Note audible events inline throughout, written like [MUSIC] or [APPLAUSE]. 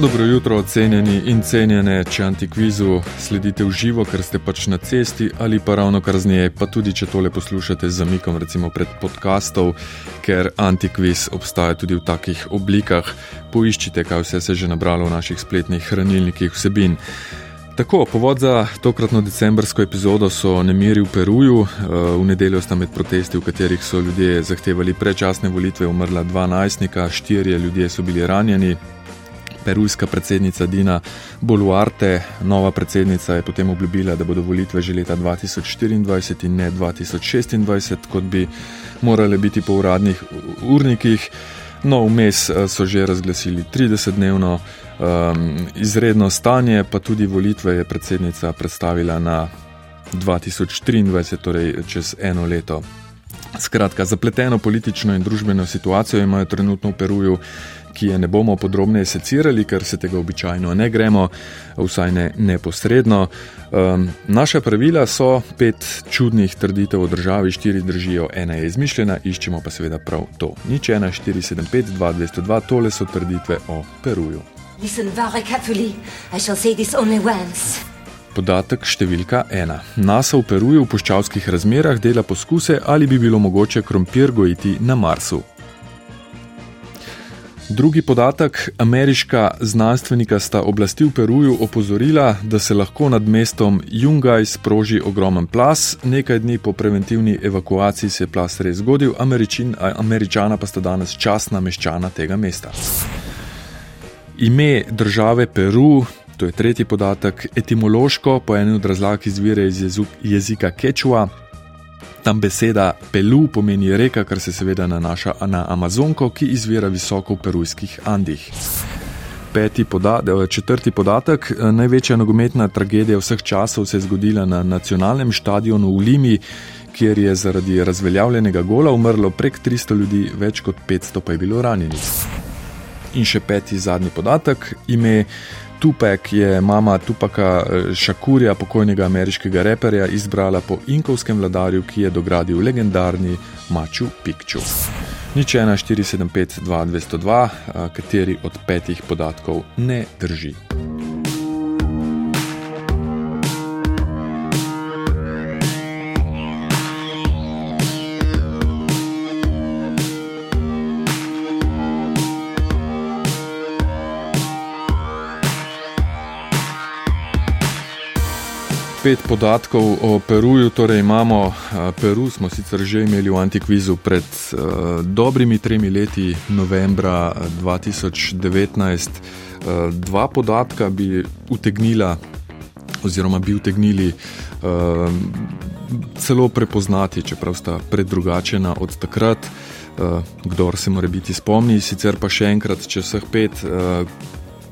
Dobro jutro, cenjeni in cenjene, če antikvizu sledite v živo, ker ste pač na cesti ali pa ravno kar z nje, pa tudi če tole poslušate z zamikom, recimo pred podkastov, ker antikviz obstaja tudi v takih oblikah. Poiščite, kaj vse se je že nabralo v naših spletnih hranilnikih vsebin. Tako, povod za tokratno decembrsko epizodo so nemiri v Peruju. V nedeljo sta med protesti, v katerih so ljudje zahtevali predčasne volitve, umrla dva najstnika, štirje ljudje so bili ranjeni perujska predsednica Dina Boluarte, nova predsednica, je potem obljubila, da bodo volitve že leta 2024 in ne 2026, kot bi morale biti po uradnih urnikih. No, vmes eh, so že razglasili 30-dnevno um, izredno stanje, pa tudi volitve je predsednica predstavila na 2023, torej čez eno leto. Skratka, zapleteno politično in družbeno situacijo imajo trenutno v Peruju ki je ne bomo podrobneje secirali, ker se tega običajno ne gremo, vsaj ne neposredno. Um, naša pravila so pet čudnih trditev o državi, štiri držijo, ena je izmišljena, iščemo pa seveda prav to. Nič 1, 4, 7, 5, 2, 202, tole so trditve o Peruju. Podatek številka ena. NASA v Peruju v puščavskih razmerah dela poskuse, ali bi bilo mogoče krompir gojiti na Marsu. Drugi podatek: ameriška znanstvenika sta oblasti v Peruju opozorila, da se lahko nad mestom Jungaj sproži ogromen plas. Nekaj dni po preventivni evakuaciji se je plas res zgodil, Američin, američana pa sta danes časna meščana tega mesta. Ime države Peru, to je tretji podatek, etimološko po eni od razlag izvira iz jezika Kečua. Tam beseda Pelu pomeni reka, kar se seveda nanaša na Amazonko, ki izvira visoko v perujskih Andih. Podatek, četrti podatek. Največja nogometna tragedija vseh časov se je zgodila na nacionalnem stadionu v Limi, kjer je zaradi razveljavljenega gola umrlo prek 300 ljudi, več kot 500 pa je bilo ranjenih. In še peti zadnji podatek. Ime Tupek je mama Tupaka Šakurja, eh, pokojnega ameriškega reperja, izbrala po inkovskem vladarju, ki je dogradil legendarni Machu Picchu. Nič 1, 475, 2, 202, kateri od petih podatkov ne drži. Pet podatkov o Peruju. Torej imamo Peru, smo sicer že imeli v Antikvizu pred uh, dobrimi tremi leti, novembra 2019. Uh, dva podatka bi utegnila, oziroma bi utegnili uh, celo prepoznati, čeprav sta predrugačena od takrat. Uh, kdor se mora biti spomni, sicer pa še enkrat, če vseh pet uh,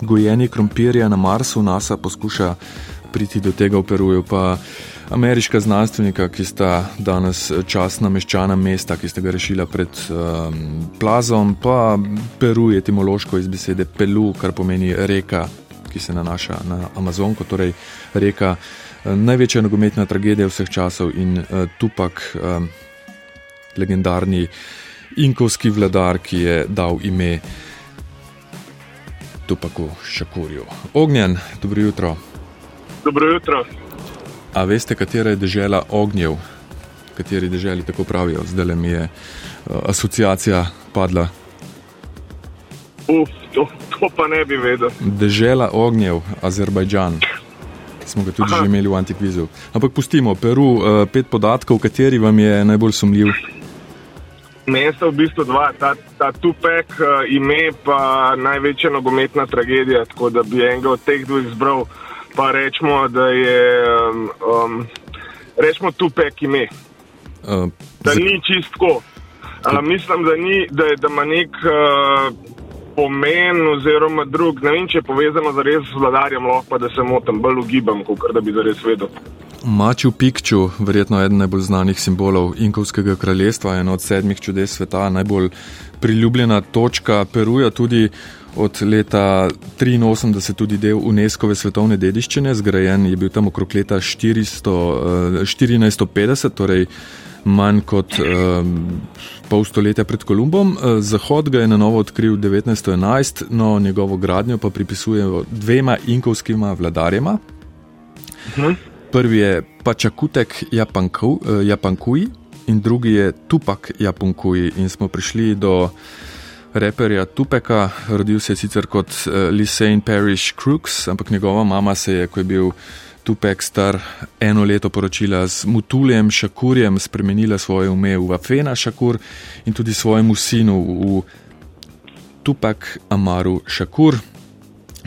gojenih krompirja na Marsu NASA poskuša priti do tega v Peruju. Pa ameriška znanstvenika, ki sta danes časna meščana mesta, ki sta ga rešila pred um, plazom, pa Peru je etimološko iz besede Pelu, kar pomeni reka, ki se nanaša na Amazonko, torej reka. Uh, največja nogometna tragedija vseh časov in uh, Tupak, um, legendarni inkovski vladar, ki je dal ime Tupaku Šakurju. Ognjen, dobro jutro. Dobro jutro. A veste, katera je država ognjev, kateri državi tako pravijo? Zdaj le mi je uh, asociacija padla. Uf, to, to pa ne bi vedel. Država ognjev, Azerbajdžan. Smo ga tudi Aha. že imeli v Antikvizu. Ampak pustimo, Peru, uh, pet podatkov, kateri vam je najbolj sumljiv. Mesto v bistvu dva, ta, ta Tupek, uh, ime pa največja nogometna tragedija, tako da bi enega od teh dveh izbral pa rečemo, da je um, um, rečemo tupek ime. Uh, da ni čistko. Uh, mislim, da, ni, da, je, da ima nek uh, pomen, oziroma drug, ne vem, če je povezano z res vladarjem, lahko pa da se motim, bolj ugibam, kot da bi zares vedel. Maču Pikču, verjetno eden najbolj znanih simbolov Inkovskega kraljestva, ena od sedmih čudes sveta, najbolj priljubljena točka Peruja, tudi od leta 1983 tudi del UNESCO svetovne dediščine, zgrajen je bil tam okrog leta 400, 1450, eh, torej manj kot um, pol stoletja pred Kolumbom. Zahod ga je na novo odkril 1911, no njegovo gradnjo pa pripisujejo dvema inkovskima vladarjema. Mhm. Prvi je Pačakutek Japanku, Japankuji in drugi je Tupak Japankuji. In smo prišli do reperja Tupeka, rodil se je sicer kot uh, Lisane Parish Crooks, ampak njegova mama se je, ko je bil Tupek star eno leto, poročila z Mutuljem Šakurjem, spremenila svoje ime v Afena Šakur in tudi svojemu sinu v Tupak Amaru Šakur.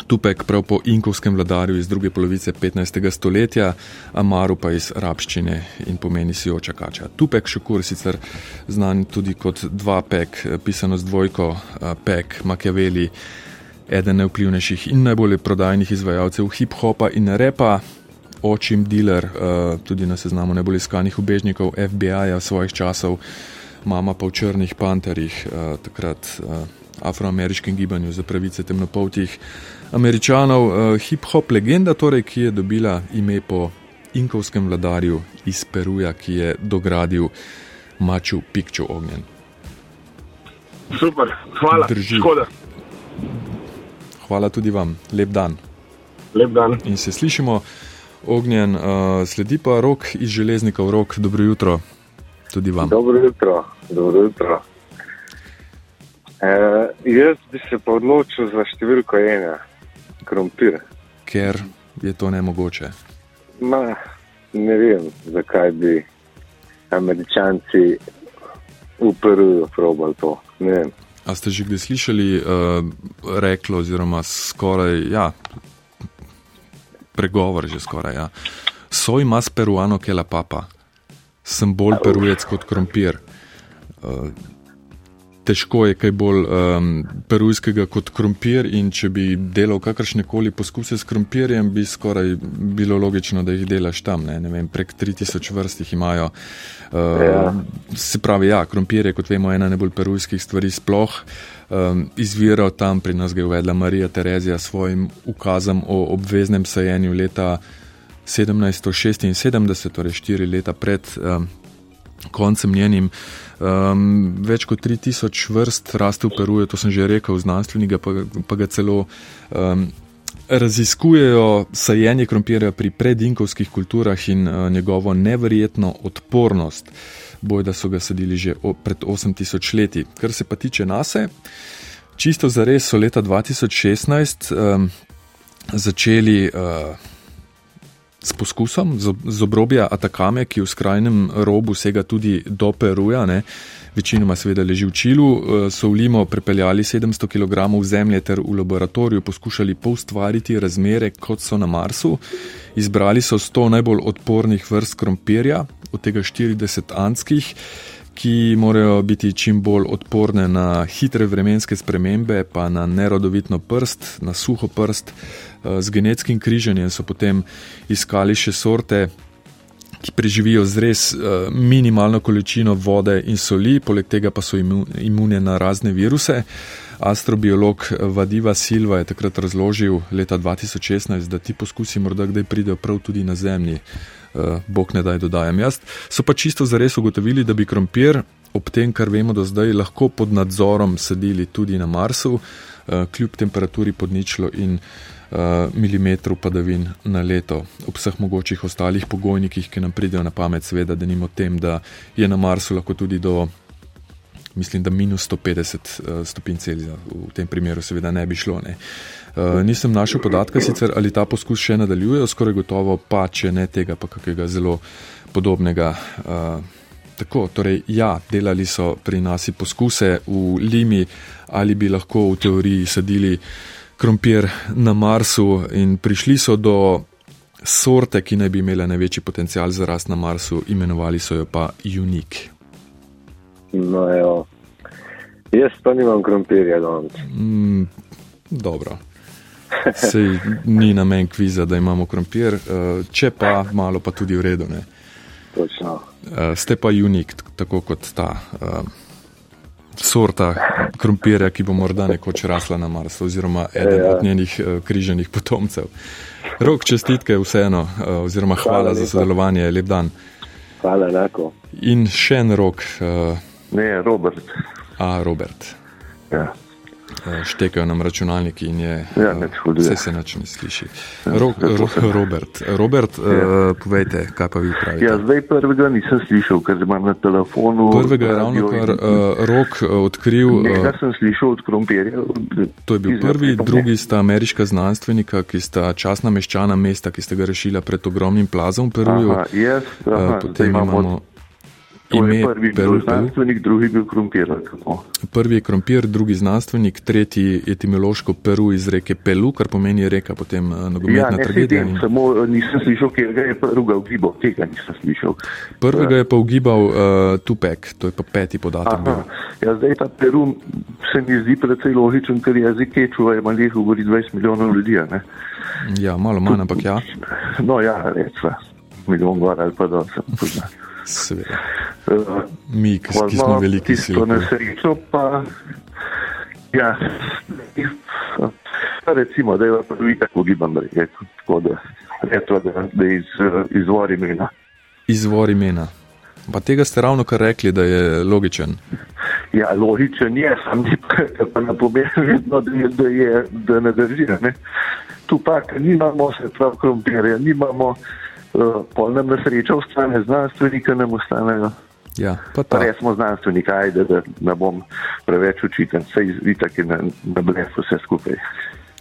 Tupek prav po inkovskem vladarju iz druge polovice 15. stoletja, Amaru pa iz rabščine in pomeni si oča kača. Tupek šukur sicer znan tudi kot dva pek, pisano z dvojko pek, Machiavelli, eden najvplivnejših in najbolj prodajnih izvajalcev hip-hopa in repa, očim dealer, tudi na seznamu najbolj iskanih ubežnikov FBI-ja svojih časov, mama pa v črnih panterjih, takrat afroameriškem gibanju za pravice temnopoltih američanov, uh, hip-hop legenda, torej, ki je dobila ime po inkovskem vladarju iz Peruja, ki je dogradil Maču Pikču ognjen. Super, hvala. Drži. Škoda. Hvala tudi vam, lep dan. Lep dan. In se slišimo, ognjen, uh, sledi pa rok iz železnika v rok. Dobro jutro, tudi vam. Dobro jutro, dobro jutro. E, jaz bi se pa odločil za številko ena krompir. Ker je to ne mogoče. Ma, ne vem, zakaj bi američanci uprli probal to. A ste že kdaj slišali uh, reklo, oziroma skoraj, ja, pregovor že skoraj, ja. Soj mas peruano, ke la papa. Sem bolj perujec kot krompir. Uh, težko je kaj bolj um, perujskega kot krompir. In če bi delal kakršne koli poskuse s krompirjem, bi skoraj bilo logično, da jih delaš tam. Ne? Ne vem, prek 3000 vrst jih imajo. Uh, ja. Se pravi, ja, krompir je, kot vemo, ena najbolj perujskih stvari sploh. Um, izviral tam, pri nas ga je uvedla Marija Terezija s svojim ukazom o obveznem sajenju leta 1776, torej štiri leta pred um, koncem njenim. Um, več kot 3000 vrst raste v Peruju, to sem že rekel, znanstveniki pa, pa ga celo um, raziskujejo sajenje krompirja pri predinkovskih kulturah in uh, njegovo neverjetno odpornost. Boj, da so ga sadili že o, pred 8000 leti. Kar se pa tiče nase, čisto zares so leta 2016 um, začeli. Uh, s poskusom z obrobja Atakame, ki v skrajnem robu sega tudi do Peruja, ne, večinoma seveda leži v Čilu, eh, so v Limo prepeljali 700 kg zemlje ter v laboratoriju poskušali poustvariti razmere, kot so na Marsu. Izbrali so 100 najbolj odpornih vrst krompirja, od tega 40 anskih ki morajo biti čim bolj odporne na hitre vremenske spremembe, pa na nerodovitno prst, na suho prst. Eh, z genetskim križanjem so potem iskali še sorte, ki preživijo z res eh, minimalno količino vode in soli, poleg tega pa so imune na razne viruse. Astrobiolog Vadiva Silva je takrat razložil leta 2016, da ti poskusi morda kdaj pridejo prav tudi na Zemlji. Eh, bog ne daj dodajam jaz. So pa čisto zares ugotovili, da bi krompir, ob tem, kar vemo do zdaj, lahko pod nadzorom sedeli tudi na Marsu, eh, kljub temperaturi pod ničlo in eh, milimetru padavin na leto. Ob vseh mogočih ostalih pogojnikih, ki nam pridejo na pamet, seveda, da nimo tem, da je na Marsu lahko tudi do. Mislim, da minus 150 stopinj Celzija, v tem primeru, seveda, ne bi šlo. Ne. Uh, Eh, nisem našel podatka, sicer ali ta poskus še nadaljuje, skoraj gotovo pa, če ne tega, pa kakega zelo podobnega. Uh, tako, torej, ja, delali so pri nas poskuse v Limi, ali bi lahko v teoriji sadili krompir na Marsu, in prišli so do sorte, ki naj bi imela največji potencial za rast na Marsu, imenovali so jo pa Unik. No, jo. Jaz pa nimam krompirja danes. Mm, dobro. Sej ni namen kviza, da imamo krompir, eh, če pa malo, pa tudi v redu. Točno. Eh, ste pa unik, tako kot ta uh, sorta krompirja, ki bo morda nekoč rasla na Marsu, oziroma eden ja. od njenih uh, križanih potomcev. Rok čestitke vseeno, uh, oziroma hvala, hvala za sodelovanje, lep dan. Hvala, enako. In še en rok. Uh, ne, Robert. A, Robert. Ja. Eh, štekajo nam računalniki in je ja, eh, vse se nič ne sliši. Ro, ro, Robert, Robert ja. uh, povejte, kaj pa vi pravite? Ja, zdaj prvega nisem slišal, ker imam na telefonu. Prvega je ravno kar uh, rok odkril. Nekaj sem slišal od krompirja. To je bil prvi, drugi sta ameriška znanstvenika, ki sta časna meščana mesta, ki ste ga rešila pred ogromnim plazom v Peruju. Aha, yes, aha, uh, potem imamo. Od... Ime prvi Peru, znanstvenik, drugi bil krompir. Prvi je krompir, drugi znanstvenik, tretji etimološko Peru iz reke Pelu, kar pomeni reka potem eh, nogometna ja, tragedija. In... Samo eh, nisem slišal, kje ga je prvega ugibal, tega nisem slišal. Prvega je pa ugibal uh, Tupek, to je pa peti podatek. Ja, zdaj ta Peru se mi zdi precej logičen, ker jezik Kečuva je malih govori 20 milijonov ljudi. Ne? Ja, malo manj, ampak ja. No ja, recimo, milijon gor ali pa da sem poznal. Seveda. Mi, ki, ki smo veliki, smo na srečo. Pa, ja, recimo, da je prvi tako gibam, tako da, reto, da, da iz, izvor imena. Izvor imena. Pa tega ste ravno kar rekli, da je logičen. Ja, logičen je, sam ni pa na pomeni vedno, da, je, da, je, da ne drži. Ne? Tu pa, nimamo se prav krompirja, nimamo pol nam na srečo ostane znanstvenika, nam ostanejo. Ja, pa pa res smo znanstveniki, ajde, da ne bom preveč učiten, vse izvitek je na, na blef vse skupaj.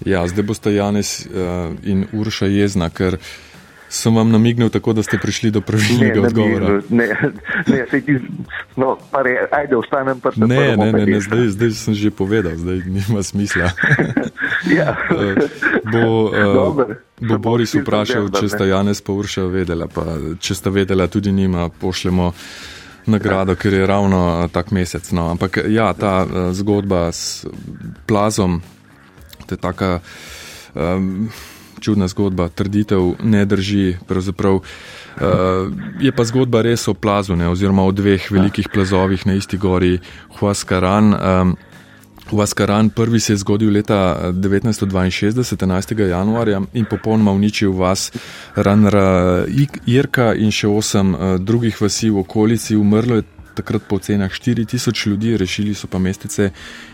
Ja, zdaj boste Janes uh, in Urša jezna, ker sem vam namignil tako, da ste prišli do pravilnega odgovora. Ne, ne, se ti, no, pa re, ajde, ostanem pa ne. Ne, ne, ne, ne zdaj, zdaj sem že povedal, zdaj nima smisla. [LAUGHS] ja. uh, bo, uh, bo Boris vprašal, če sta Janes pa Urša vedela, pa če sta vedela tudi njima, pošljemo nagrado, ker je ravno tak mesec. No. Ampak ja, ta zgodba s plazom, to je taka um, čudna zgodba, trditev ne drži. Uh, je pa zgodba res o plazu, ne, oziroma o dveh velikih plazovih na isti gori, Huaskaran. Um, Vaskaran prvi se je zgodil leta 1962, 11. januarja in popolnoma uničil vas Ranra Irka in še osem uh, drugih vasi v okolici. Umrlo je takrat po ocenah 4000 ljudi, rešili so pa mestece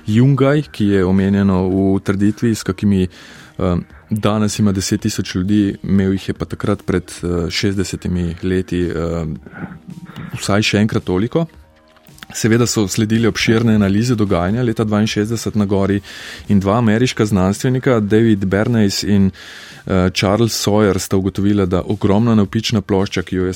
Jungaj, ki je omenjeno v trditvi, s kakimi uh, danes ima 10 tisoč ljudi, imel jih je pa takrat pred uh, 60 leti uh, vsaj še enkrat toliko. Seveda so sledili obširne analize dogajanja leta 62 na gori in dva ameriška znanstvenika, David Bernays in Charles Sawyer, sta ugotovila, da ogromna navpična plošča, ki jo je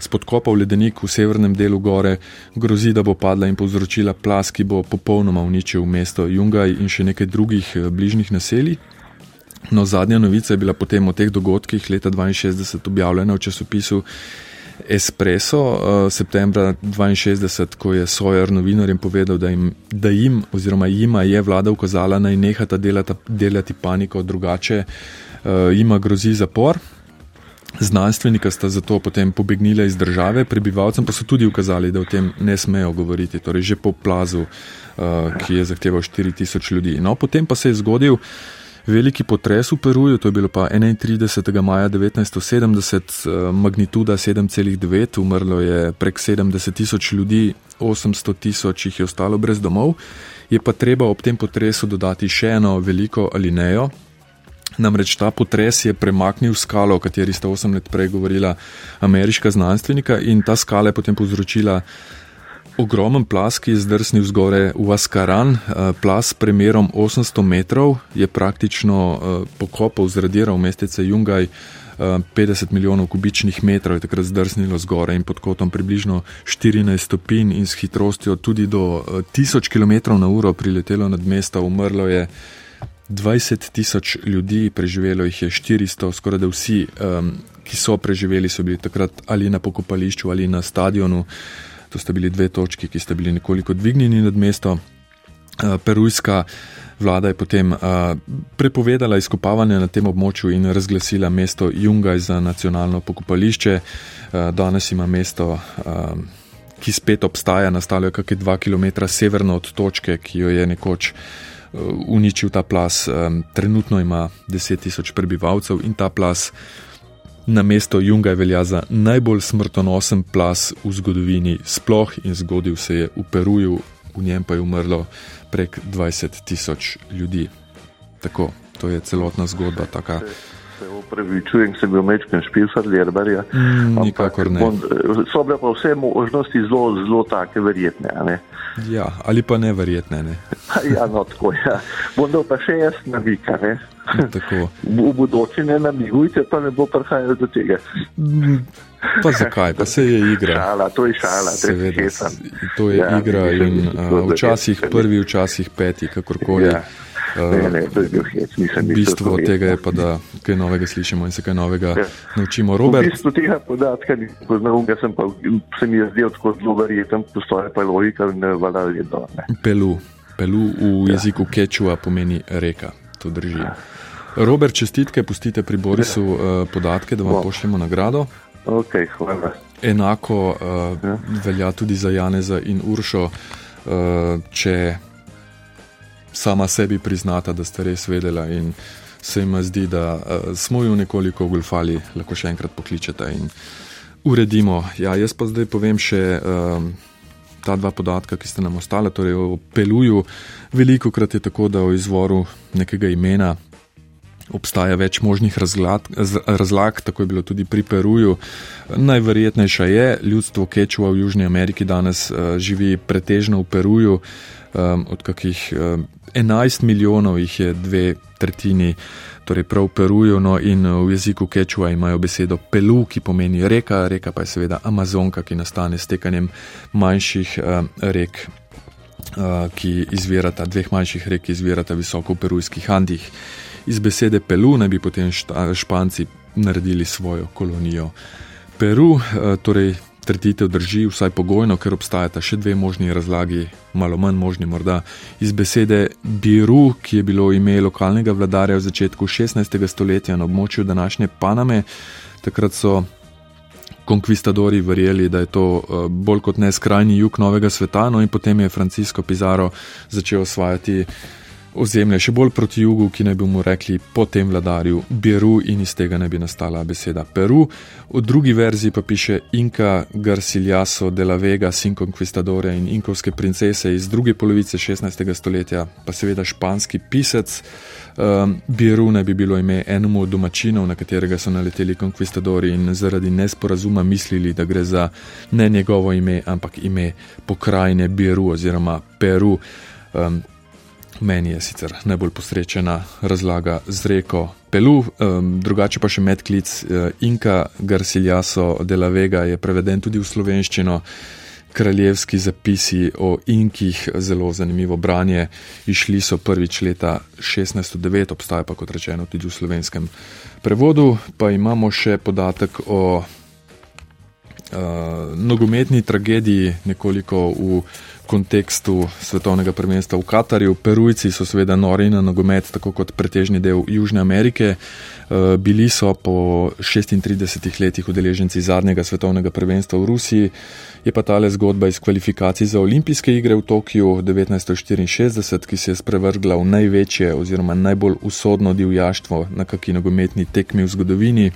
spodkopal ledenik v severnem delu gore, grozi, da bo padla in povzročila plas, ki bo popolnoma uničil mesto Jungaj in še nekaj drugih uh, bližnjih naselij. No, zadnja novica je bila potem o teh dogodkih leta 62 objavljena v časopisu Espresso uh, septembra 62, ko je Sawyer novinarjem povedal, da jim, da jim oziroma jima je vlada ukazala naj nehata delati, delati paniko, drugače uh, jima grozi zapor. Znanstvenika sta zato potem pobegnila iz države, prebivalcem pa so tudi ukazali, da o tem ne smejo govoriti, torej že po plazu, uh, ki je zahteval 4000 ljudi. No, potem pa se je zgodil veliki potres v Peruju, to je bilo pa 31. maja 1970, eh, magnituda 7,9, umrlo je prek 70 tisoč ljudi, 800 tisoč jih je ostalo brez domov. Je pa treba ob tem potresu dodati še eno veliko alinejo. Namreč ta potres je premaknil skalo, o kateri sta 8 let prej govorila ameriška znanstvenika, in ta skala je potem povzročila Ogromen plas, ki je zdrsnil zgore v Askaran, eh, plas s premerom 800 metrov, je praktično eh, pokopal, zradiral mestece Jungaj. 50 eh, milijonov kubičnih metrov je takrat zdrsnilo zgore in pod kotom približno 14 stopinj in s hitrostjo tudi do 1000 km na uro priletelo nad mesto, umrlo je 20 tisoč ljudi, preživelo jih je 400, skoraj da vsi, ki so preživeli, so bili takrat ali na pokopališču ali na stadionu. To sta bili dve točki, ki sta bili nekoliko dvignjeni nad mesto. Eh, perujska vlada je potem eh, prepovedala izkopavanje na tem območju in razglasila mesto Jungaj za nacionalno pokopališče. Eh, danes ima mesto, ki spet obstaja, nastalo je kakšne dva km severno od točke, ki jo je nekoč uničil ta plas. Trenutno ima 10 tisoč prebivalcev in ta plas Na mesto Junga velja za najbolj smrtonosen plas v zgodovini, sploh in zgodil se je v Peruju, v njem pa je umrlo prek 20 tisoč ljudi. Tako, to je celotna zgodba. Taka. Se upravičujem, sem bil mečken špilsar, ljerbarja. Mm, nikakor ne. So bile pa vse možnosti zelo, zelo take verjetne. Ja, ali pa neverjetne. Ne? [LAUGHS] ja, no, tako je. Ja. Bom pa še jaz navika. Ne? Tako. [LAUGHS] V budoči ne namigujte, pa ne bo prihajalo do tega. Pa zakaj? Pa se je igra. Šala, to je šala, Seveda, to je ja, igra in uh, včasih prvi, včasih peti, kakorkoli. Ja. Ne, ne, to je bil hec, nisem videl. Bistvo tega je pa, da kaj novega slišimo in se kaj novega ja. naučimo. Robert. V bistvu tega podatka nisem poznal, ga sem pa se mi je zdel tako zelo verjeten, postoje pa logika in vala vedno. Pelu. Pelu v ja. jeziku kečua pomeni reka, to drži. Ja. Robert, čestitke, pustite pri Borisu uh, podatke, da vam pošljemo nagrado. Okay, hvala. Enako uh, ja. velja tudi za Janeza in Uršo, uh, če sama sebi priznata, da ste res vedela in se jim zdi, da uh, smo jo nekoliko golfali, lahko še enkrat pokličete in uredimo. Ja, jaz pa zdaj povem še uh, ta dva podatka, ki ste nam ostale, torej o peluju. Veliko krat je tako, da o izvoru nekega imena. Obstaja več možnih razlag, razlag, tako je bilo tudi pri Peruju. Najverjetnejša je, ljudstvo Kečua v Južni Ameriki danes uh, živi pretežno v Peruju, um, od kakih um, 11 milijonov jih je dve tretjini, torej prav Perujo, no in uh, v jeziku Kečua imajo besedo pelu, ki pomeni reka, reka pa je seveda Amazonka, ki nastane s tekanjem manjših rek, ki izvirata, dveh manjših rek, izvirata visoko v perujskih Andih. Iz besede pelu naj bi potem Španci naredili svojo kolonijo. Peru, uh, torej trditev drži vsaj pogojno, ker obstajata še dve možni razlagi, malo manj možni morda. Iz besede Biru, ki je bilo ime lokalnega vladarja v začetku 16. stoletja na območju današnje Paname, takrat so konkvistadori verjeli, da je to eh, bolj kot ne skrajni jug novega sveta, no in potem je Francisco Pizarro začel osvajati ozemlje še bolj proti jugu, ki naj bi mu rekli po tem vladarju Beru in iz tega naj bi nastala beseda Peru. V drugi verziji pa piše Inka Garciljaso de la Vega, sin konkvistadore in inkovske princese iz druge polovice 16. stoletja, pa seveda španski pisec. Um, Beru naj bi bilo ime enemu od domačinov, na katerega so naleteli konkvistadori in zaradi nesporazuma mislili, da gre za ne njegovo ime, ampak ime pokrajine Beru oziroma Peru. Um, Meni je sicer najbolj posrečena razlaga z reko Pelu, um, drugače pa še medklic uh, Inka Garciljaso de la Vega je preveden tudi v slovenščino. Kraljevski zapisi o Inkih, zelo zanimivo branje, išli so prvič leta 1609, obstaja pa kot rečeno tudi v slovenskem prevodu. Pa imamo še podatek o uh, nogometni tragediji, nekoliko v kontekstu svetovnega prvenstva v Katarju. Perujci so seveda nori na nogomet, tako kot pretežni del Južne Amerike. Eh, bili so po 36 letih udeleženci zadnjega svetovnega prvenstva v Rusiji. Je pa tale zgodba iz kvalifikacij za olimpijske igre v Tokiu 1964, ki se je sprevrgla v največje oziroma najbolj usodno divjaštvo na kaki nogometni tekmi v zgodovini.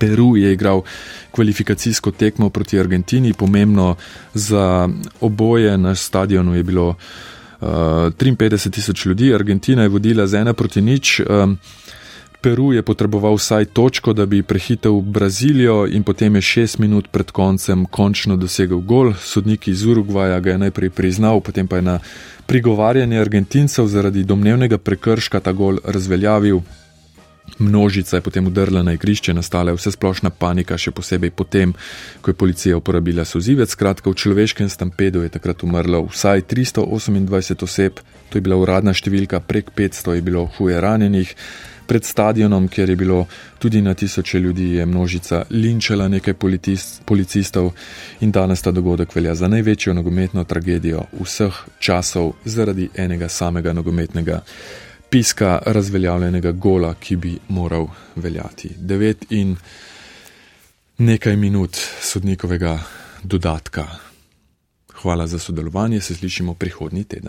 Peru je igral kvalifikacijsko tekmo proti Argentini, pomembno za oboje na stadionu je bilo uh, 53 tisoč ljudi, Argentina je vodila z ena proti nič. Um, Peru je potreboval vsaj točko, da bi prehitel Brazilijo in potem je šest minut pred koncem končno dosegel gol. Sodnik iz Urugvaja ga je najprej priznal, potem pa je na prigovarjanje Argentincev zaradi domnevnega prekrška ta gol razveljavil. Množica je potem udrla na igrišče, nastala je vse splošna panika, še posebej potem, ko je policija uporabila sozivec. Skratka, v človeškem stampedu je takrat umrlo vsaj 328 oseb, to je bila uradna številka, prek 500 je bilo huje ranjenih. Pred stadionom, kjer je bilo tudi na tisoče ljudi, je množica linčala nekaj policistov in danes ta dogodek velja za največjo nogometno tragedijo vseh časov zaradi enega samega nogometnega piska razveljavljenega gola, ki bi moral veljati. Devet in nekaj minut sodnikovega dodatka. Hvala za sodelovanje, se slišimo prihodnji teden.